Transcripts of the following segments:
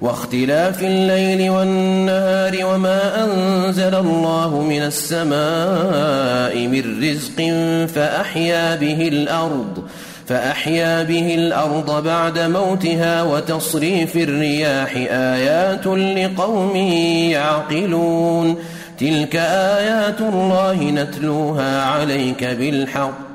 واختلاف الليل والنهار وما أنزل الله من السماء من رزق فأحيا به الأرض فأحيا به الأرض بعد موتها وتصريف الرياح آيات لقوم يعقلون تلك آيات الله نتلوها عليك بالحق.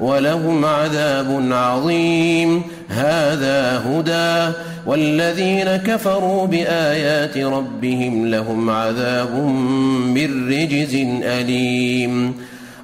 ولهم عذاب عظيم. هذا هدى. والذين كفروا بآيات ربهم لهم عذاب من رجز أليم.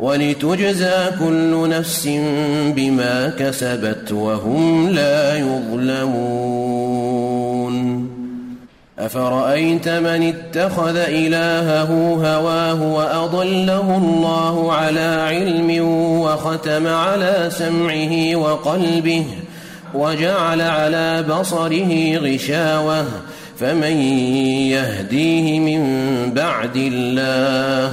ولتجزى كل نفس بما كسبت وهم لا يظلمون. أفرأيت من اتخذ إلهه هواه وأضله الله على علم وختم على سمعه وقلبه وجعل على بصره غشاوة فمن يهديه من بعد الله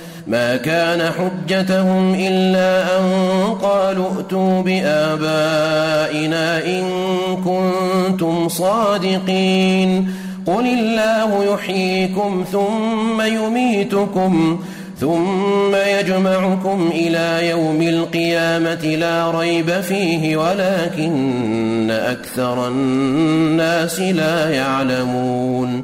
ما كان حجتهم إلا أن قالوا ائتوا بآبائنا إن كنتم صادقين. قل الله يحييكم ثم يميتكم ثم يجمعكم إلى يوم القيامة لا ريب فيه ولكن أكثر الناس لا يعلمون.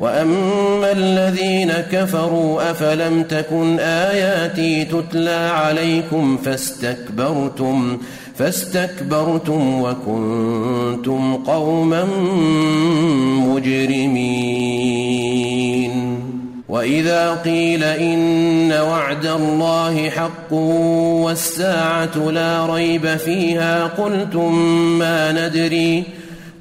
واما الذين كفروا افلم تكن اياتي تتلى عليكم فاستكبرتم فاستكبرتم وكنتم قوما مجرمين واذا قيل ان وعد الله حق والساعة لا ريب فيها قلتم ما ندري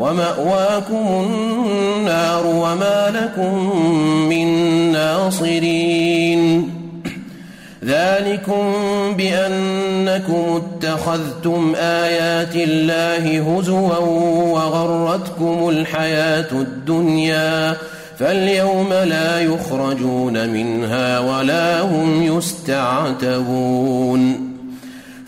ومأواكم النار وما لكم من ناصرين. ذلكم بأنكم اتخذتم آيات الله هزوا وغرتكم الحياة الدنيا فاليوم لا يخرجون منها ولا هم يستعتبون.